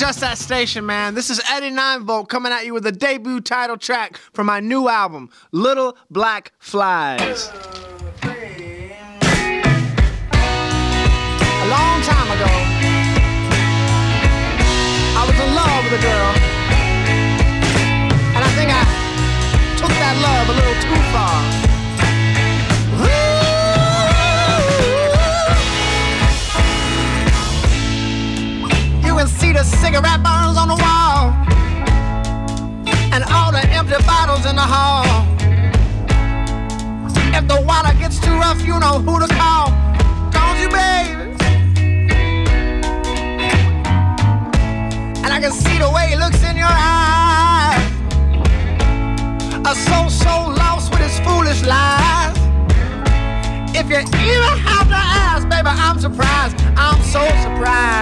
Whoa, that station, man. This is Eddie 9 Volt coming at you with a debut title track from my new album, Little Black Flies. see the cigarette burns on the wall and all the empty bottles in the hall. If the water gets too rough, you know who to call. Calls you, baby? And I can see the way he looks in your eyes. A soul so lost with his foolish lies. If you even have to ask, baby, I'm surprised. I'm so surprised.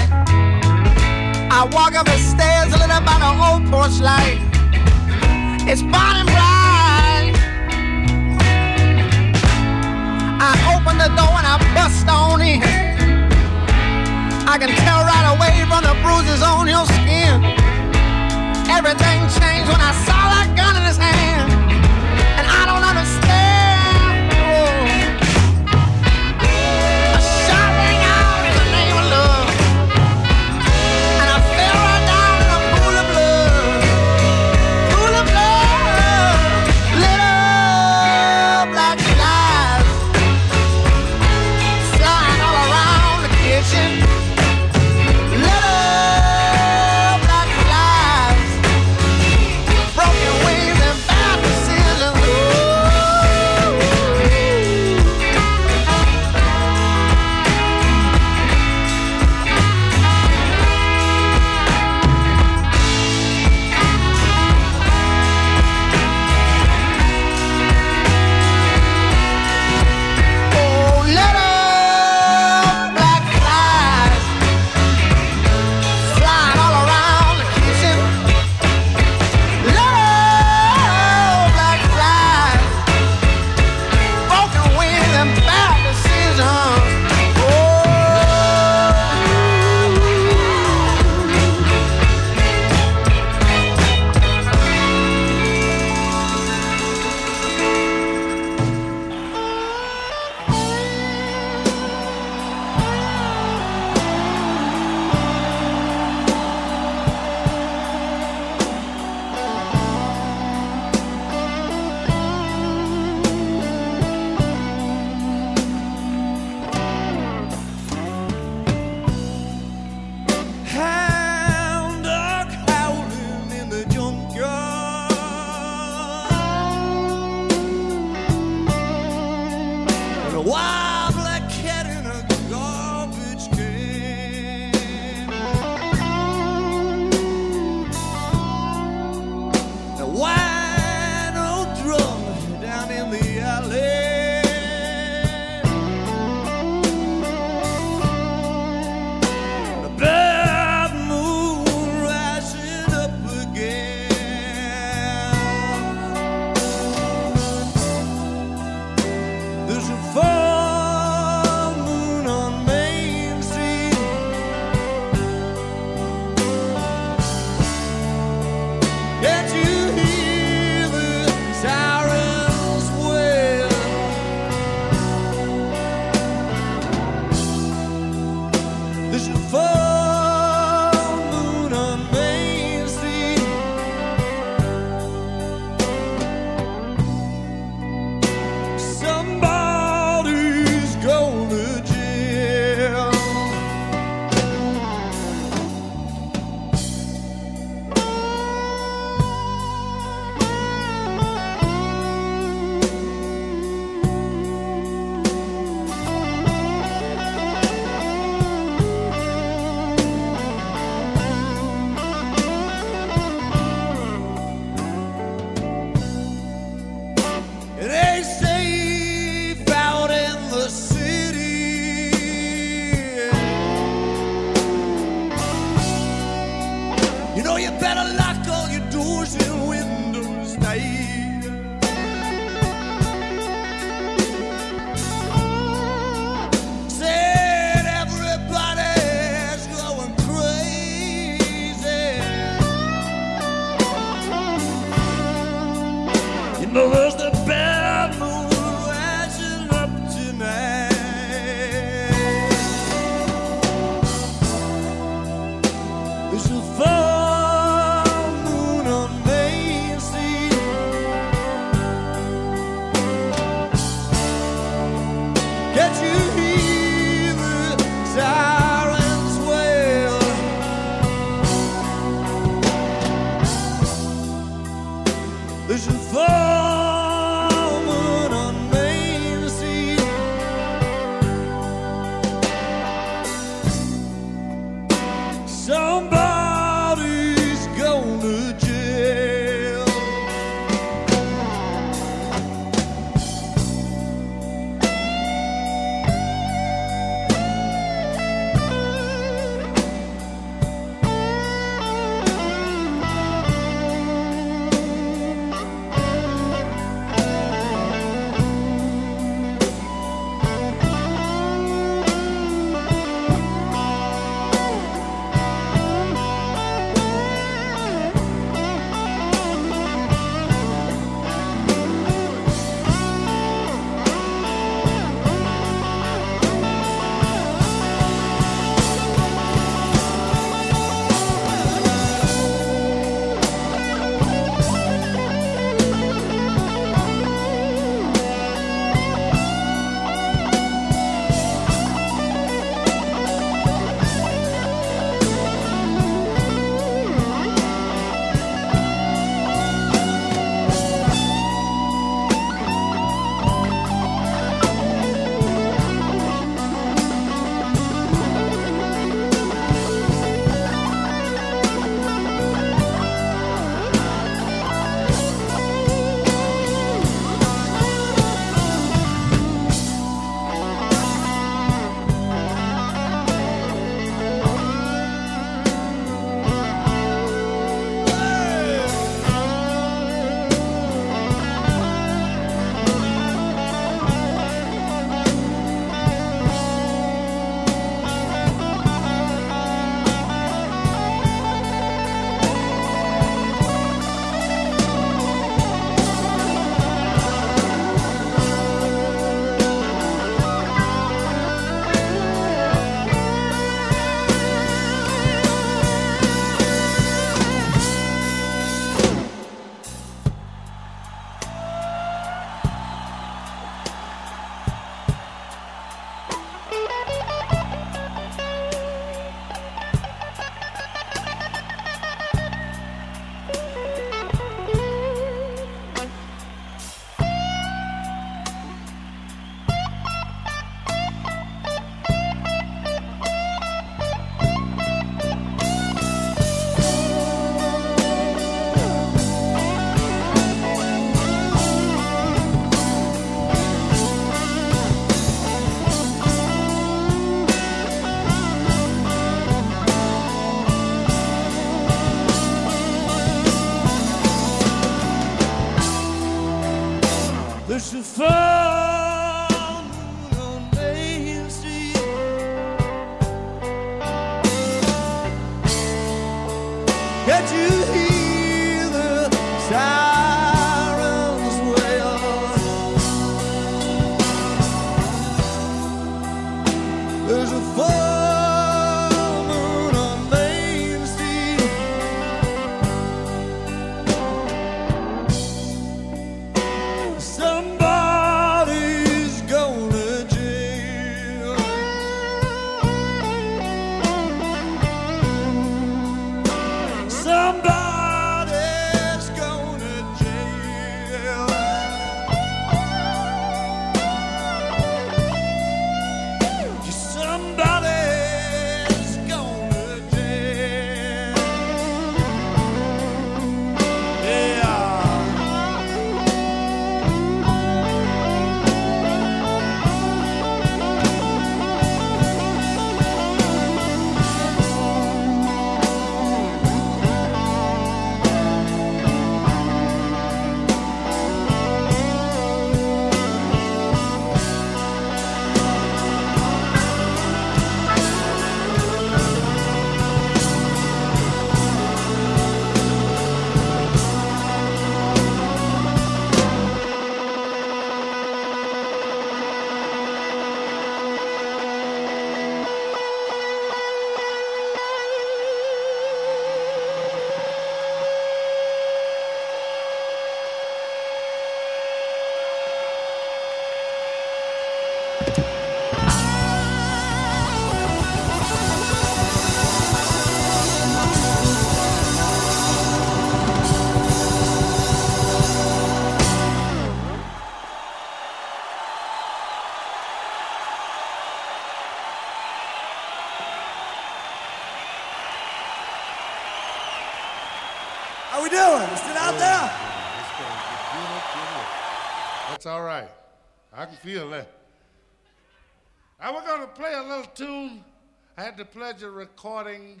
I had the pleasure of recording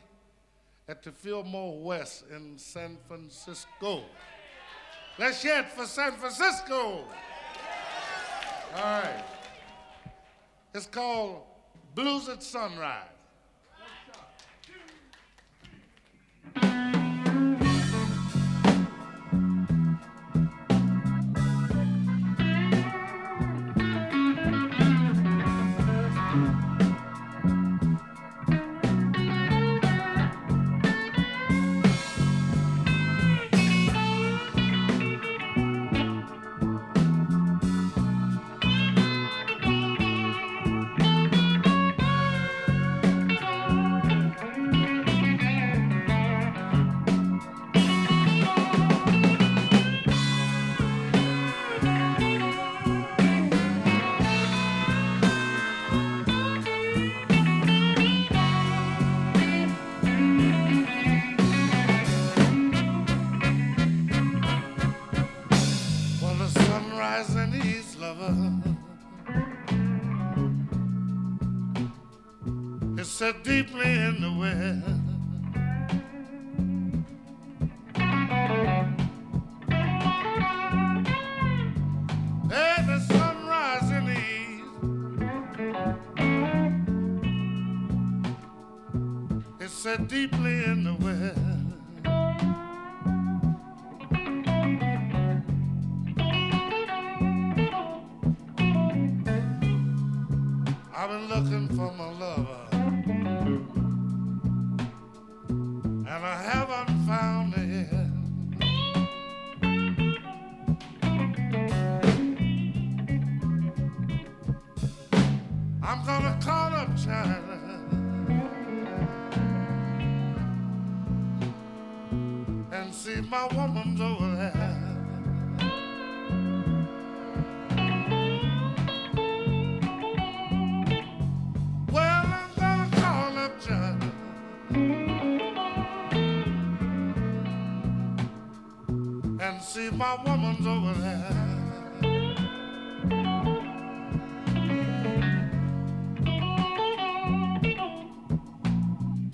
at the Fillmore West in San Francisco. Let's hear it for San Francisco. All right. It's called Blues at Sunrise. deeply in the West. if my woman's over there.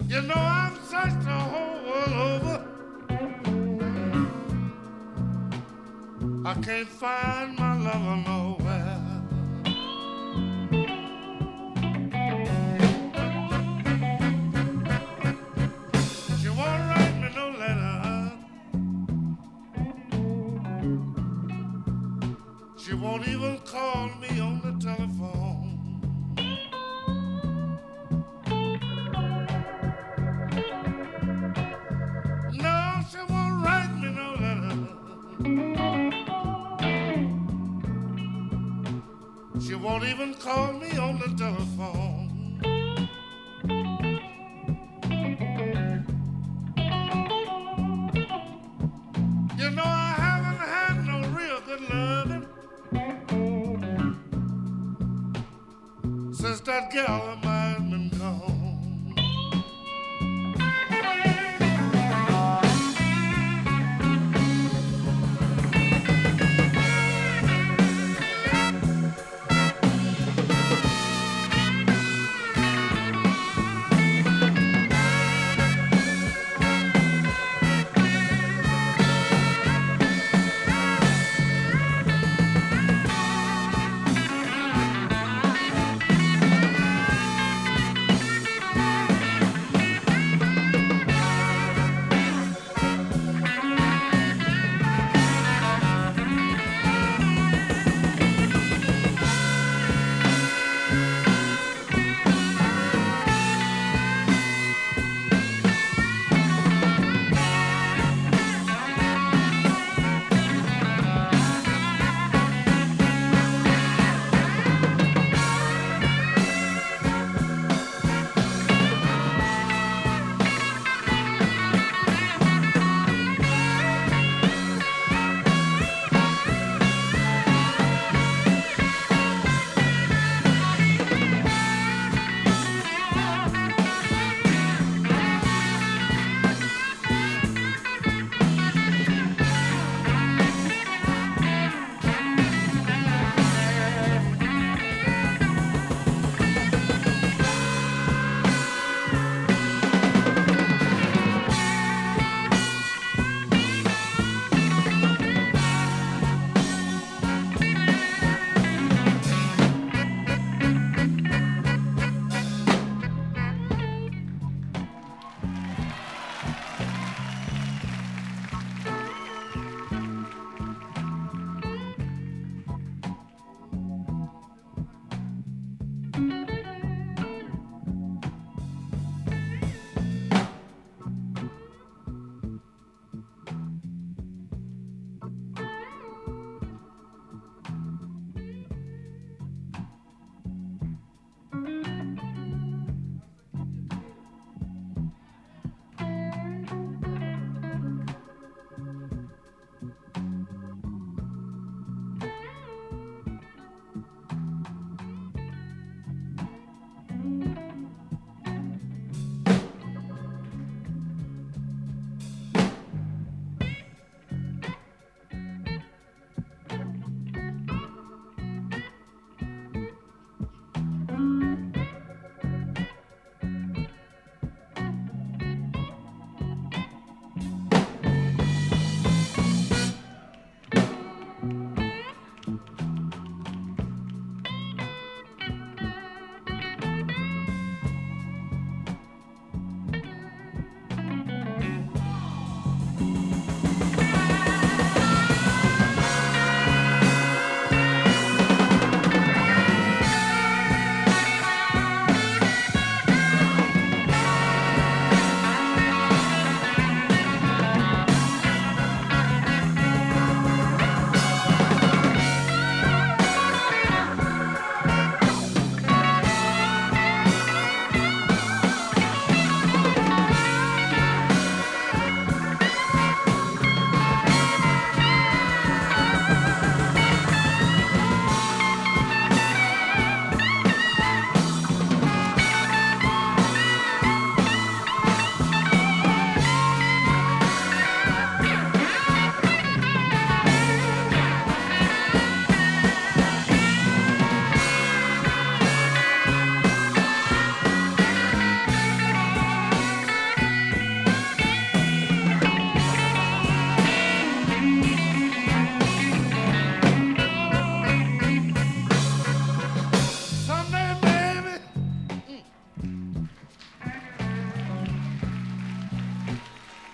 You know I've searched the whole world over. I can't find my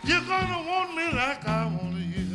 You're gonna want me like I want you.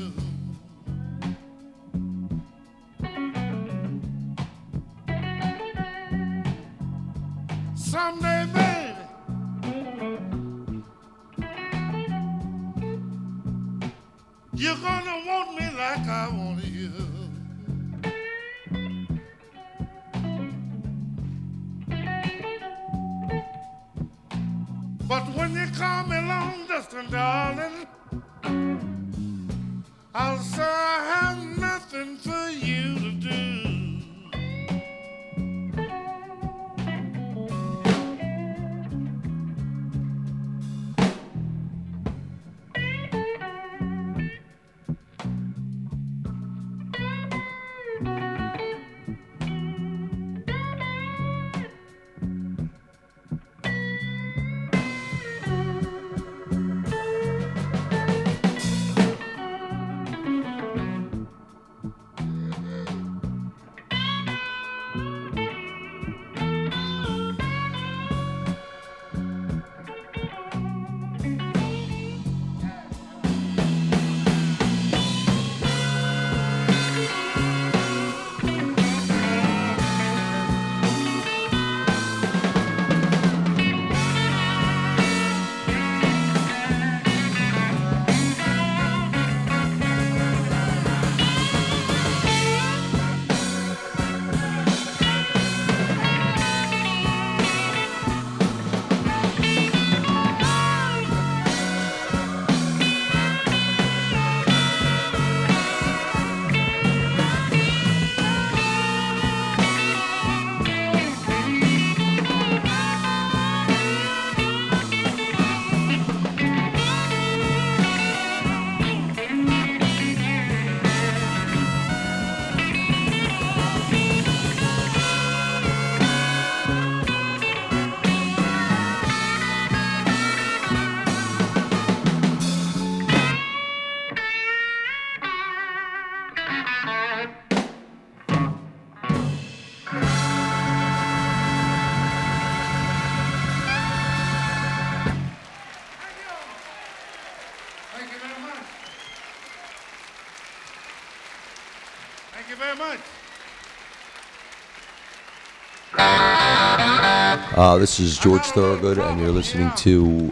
Uh, this is George Thorogood, and you're listening to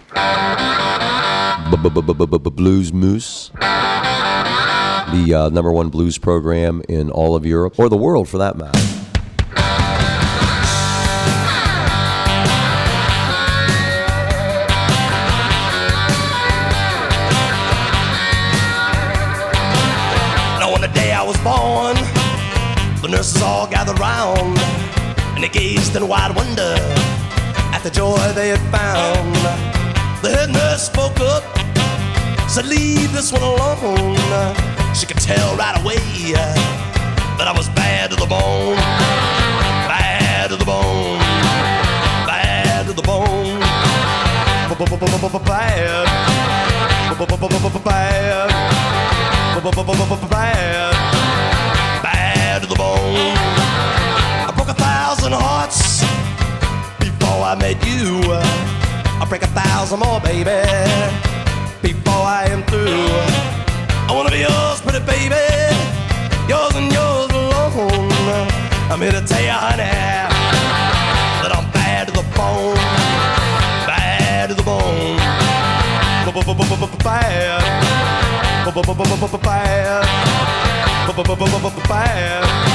Blues Moose, the uh, number one blues program in all of Europe, or the world for that matter. Born, the nurses all gathered round and they gazed in wide wonder the joy they had found. The head nurse spoke up, said, Leave this one alone. She could tell right away that I was bad to the bone, bad to the bone, bad to the bone, bad, bad, bad, to the bone. I broke a thousand hearts I met you. I'll break a thousand more, baby, before I am through. I wanna be yours, pretty baby, yours and yours alone. I'm here to tell you, honey, that I'm bad to the bone, bad to the bone, bad, bad, bad,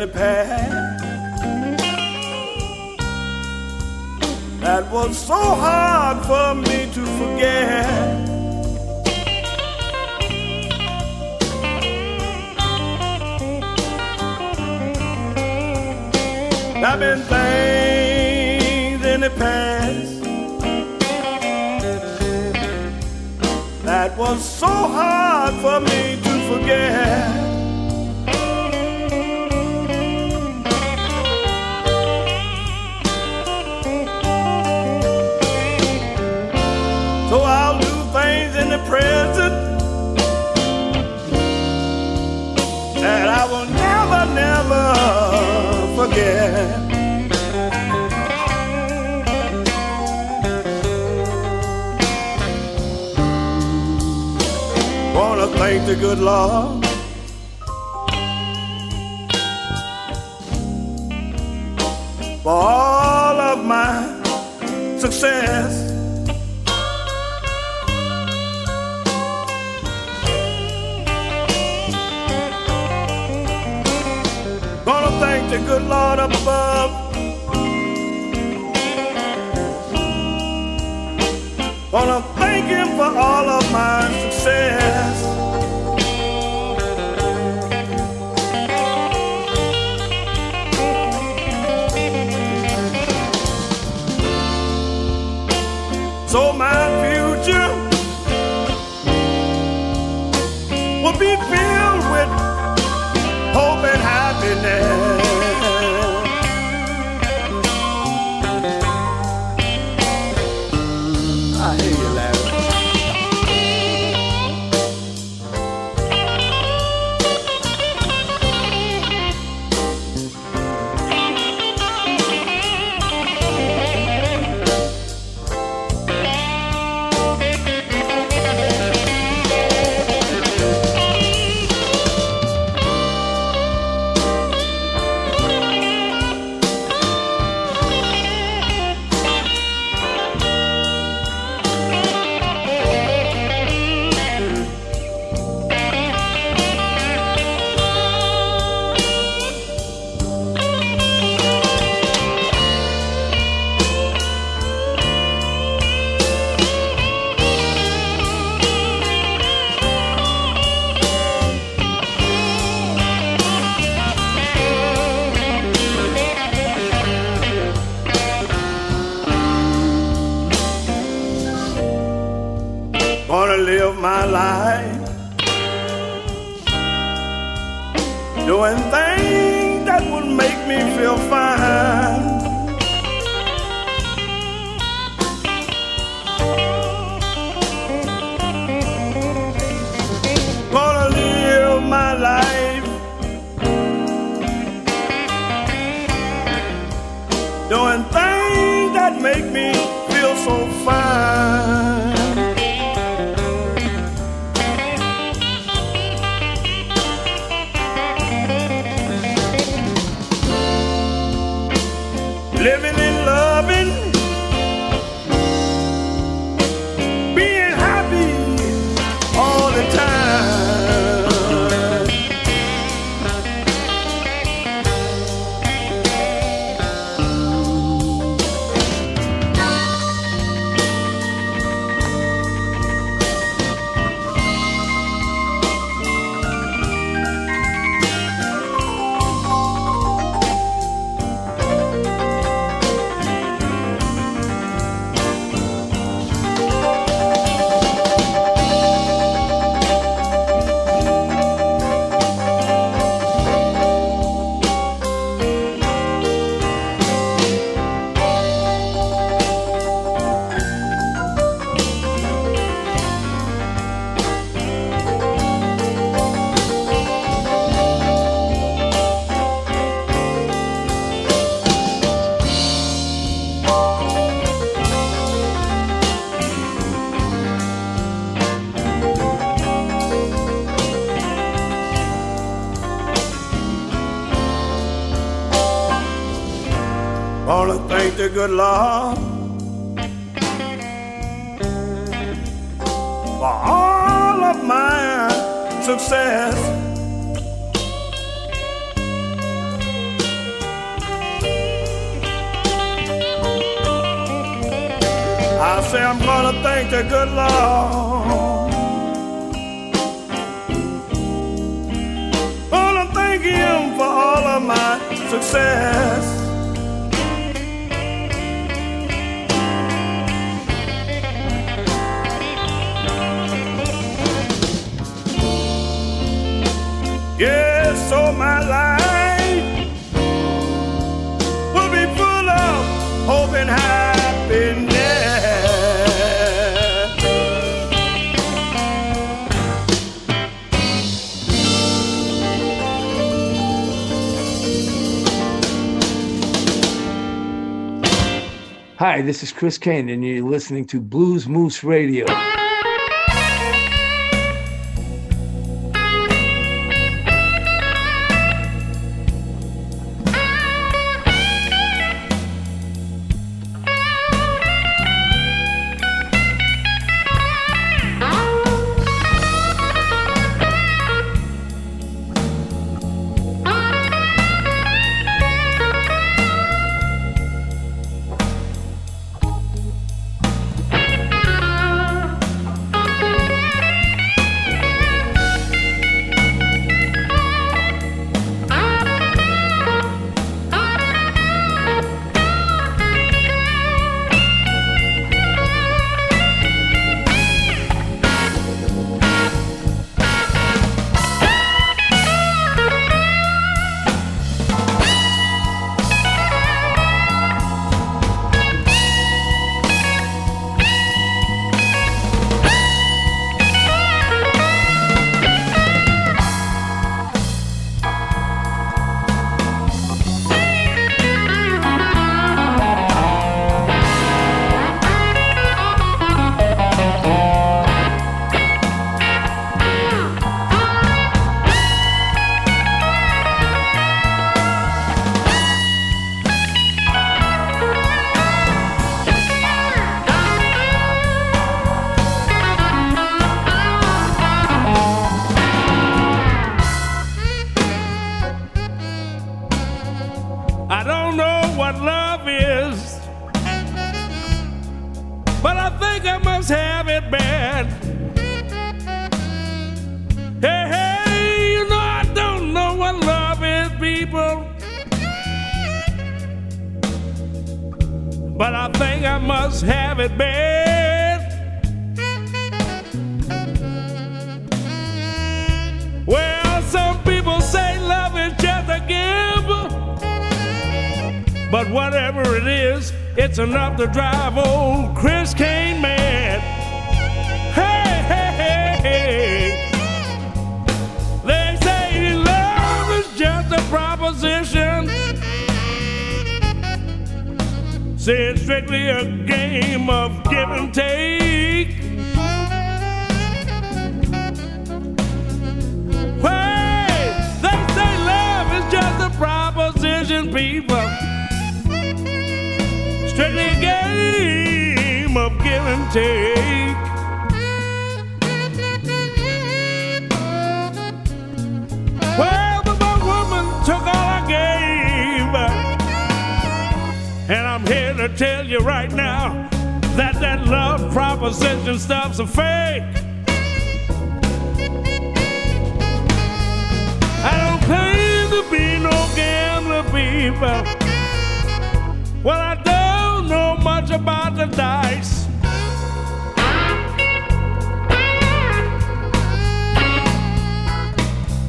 the past. thank the good Lord. For all of my success. Gonna thank the good Lord up above. Gonna thank him for all of my success. Good Lord for all of my success. I say I'm gonna thank the good Lord. Gonna thank Him for all of my success. Yes, my life will be full of hope and happiness. Hi, this is Chris Kane, and you're listening to Blues Moose Radio. Whatever it is, it's enough to drive old Chris Kane mad. Hey, hey, hey, hey. They say love is just a proposition. Say it's strictly a game of give and take. Hey, they say love is just a proposition, people. Strictly a game of give and take. Well, the woman took all I gave. And I'm here to tell you right now that that love proposition stuff's a fake. I don't claim to be no gambler, people. Well, I much about the dice.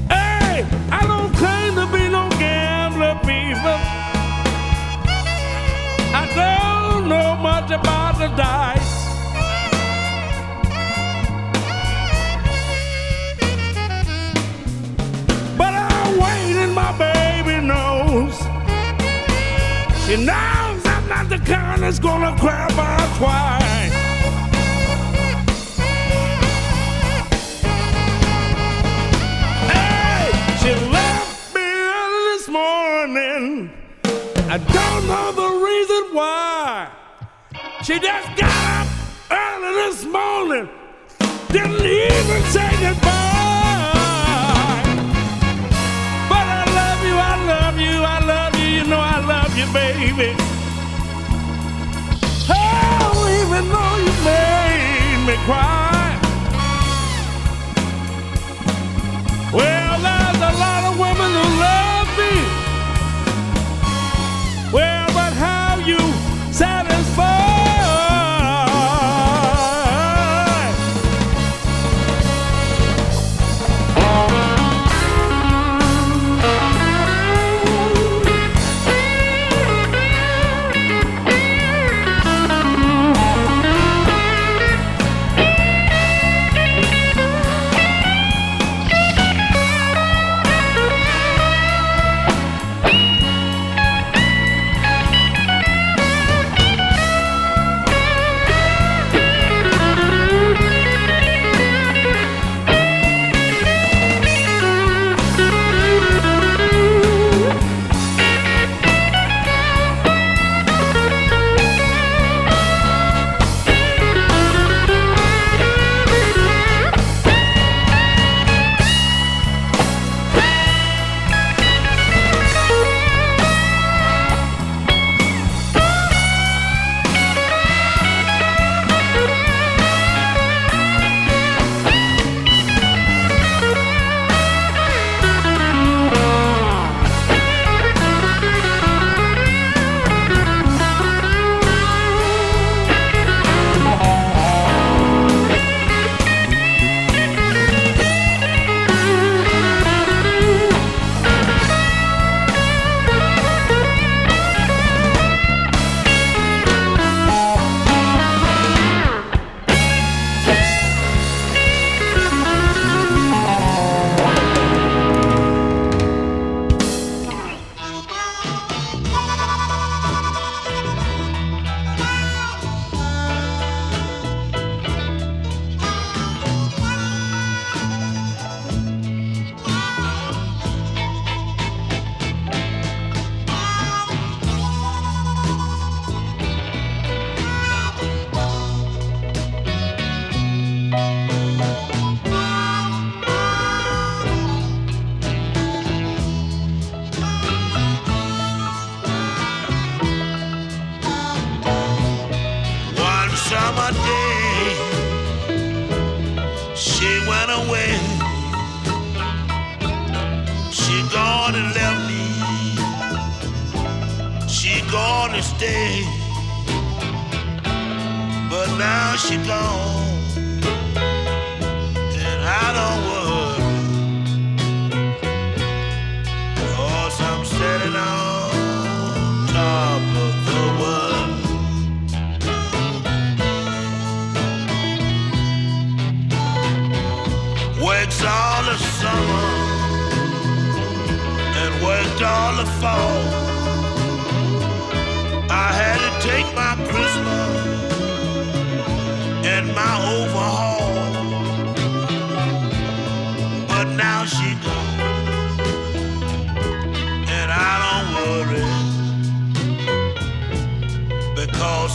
Hey, I don't claim to be no gambler. I don't know much about the dice. But I wait and my baby knows. She knows I'm the kind that's gonna cry by twice. Hey, she left me early this morning. I don't know the reason why. She just got up early this morning, didn't even say goodbye. But I love you, I love you, I love you, you know I love you, baby. Even though you made me cry.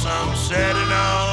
I'm on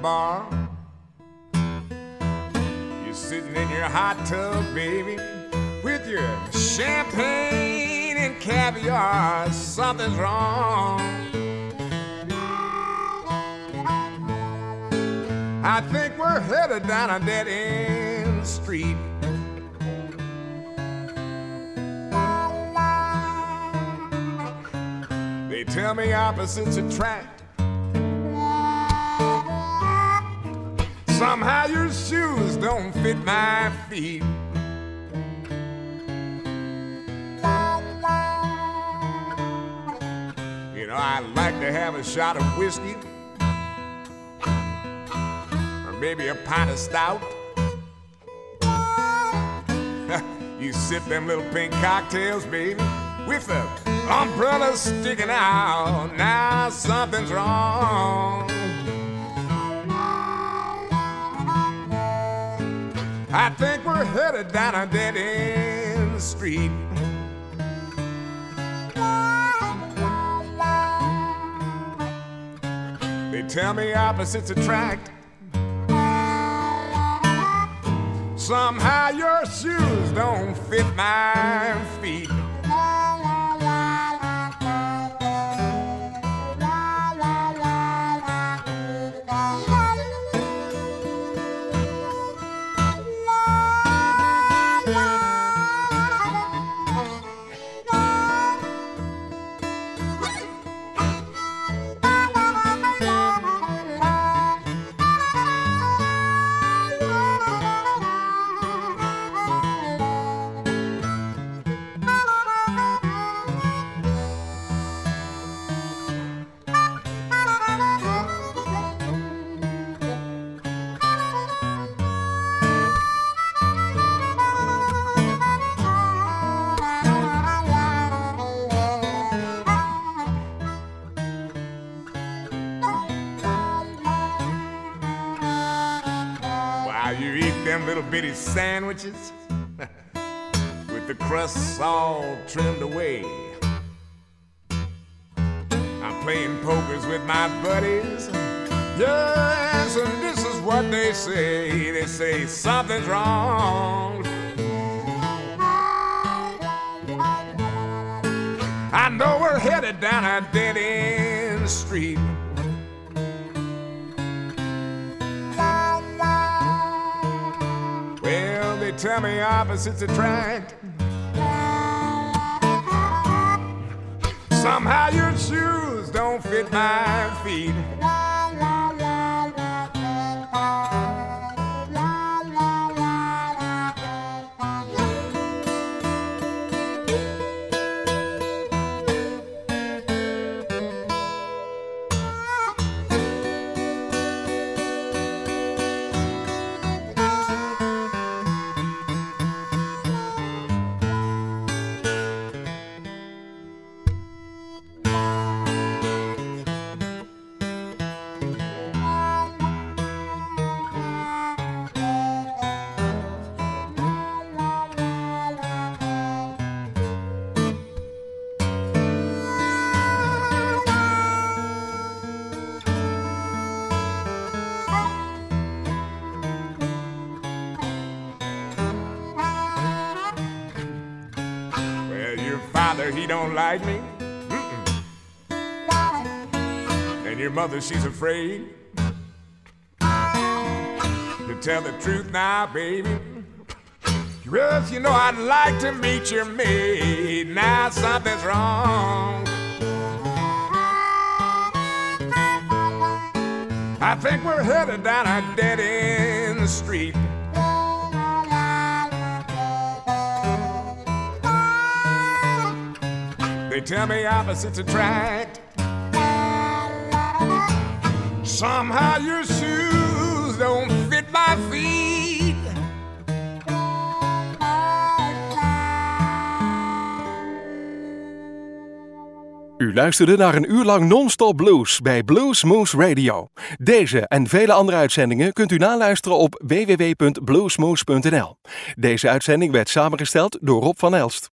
bar. You're sitting in your hot tub, baby, with your champagne and caviar. Something's wrong. I think we're headed down a dead end street. They tell me opposites attract. Somehow your shoes don't fit my feet. You know, I'd like to have a shot of whiskey, or maybe a pint of stout. you sip them little pink cocktails, baby, with the umbrella sticking out. Now something's wrong. I think we're headed down a dead end street. They tell me opposites attract. Somehow your shoes don't fit my feet. Sandwiches with the crusts all trimmed away. I'm playing pokers with my buddies. Yes, and this is what what they say. They say something's wrong. I know we're headed down a dead end street. Tell me opposites attract. Somehow your shoes don't fit my feet. He don't like me. Mm-mm. And your mother, she's afraid. To tell the truth now, baby. Yes, you know I'd like to meet your maid. Now something's wrong. I think we're headed down a dead end street. Tell me opposites attract. Somehow your shoes don't fit my feet. U luisterde naar een uur lang non-stop blues bij Blues Moose Radio. Deze en vele andere uitzendingen kunt u naluisteren op www.bluesmoose.nl. Deze uitzending werd samengesteld door Rob van Elst.